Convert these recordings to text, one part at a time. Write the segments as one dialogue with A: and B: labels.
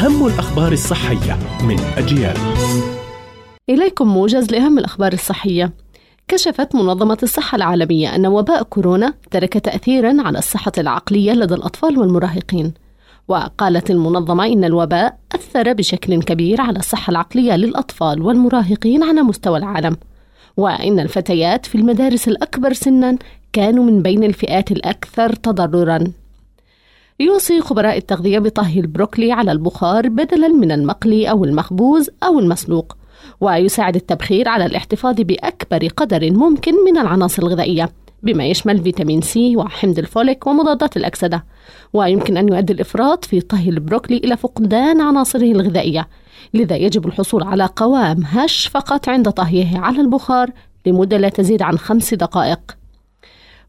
A: أهم الأخبار الصحية من أجيال.
B: إليكم موجز لأهم الأخبار الصحية. كشفت منظمة الصحة العالمية أن وباء كورونا ترك تأثيرا على الصحة العقلية لدى الأطفال والمراهقين. وقالت المنظمة إن الوباء أثر بشكل كبير على الصحة العقلية للأطفال والمراهقين على مستوى العالم. وإن الفتيات في المدارس الأكبر سنا كانوا من بين الفئات الأكثر تضررا. يوصي خبراء التغذية بطهي البروكلي على البخار بدلا من المقلي أو المخبوز أو المسلوق ويساعد التبخير على الاحتفاظ بأكبر قدر ممكن من العناصر الغذائية بما يشمل فيتامين سي وحمض الفوليك ومضادات الأكسدة. ويمكن أن يؤدي الإفراط في طهي البروكلي إلى فقدان عناصره الغذائية لذا يجب الحصول على قوام هش فقط عند طهيه على البخار لمدة لا تزيد عن خمس دقائق.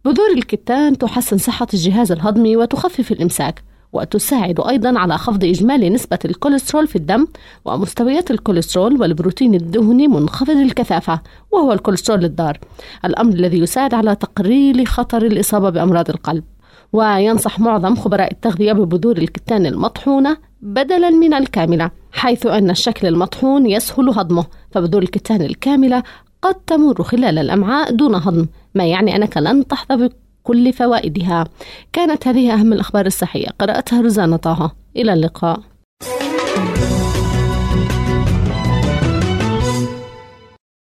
B: بذور الكتان تحسن صحة الجهاز الهضمي وتخفف الإمساك وتساعد أيضا على خفض إجمالي نسبة الكوليسترول في الدم ومستويات الكوليسترول والبروتين الدهني منخفض الكثافة وهو الكوليسترول الضار الأمر الذي يساعد على تقليل خطر الإصابة بأمراض القلب. وينصح معظم خبراء التغذية ببذور الكتان المطحونة بدلا من الكاملة حيث أن الشكل المطحون يسهل هضمه فبذور الكتان الكاملة قد تمر خلال الأمعاء دون هضم. ما يعني أنك لن تحظى بكل فوائدها. كانت هذه أهم الأخبار الصحية. قرأتها رزانة طه. إلى اللقاء.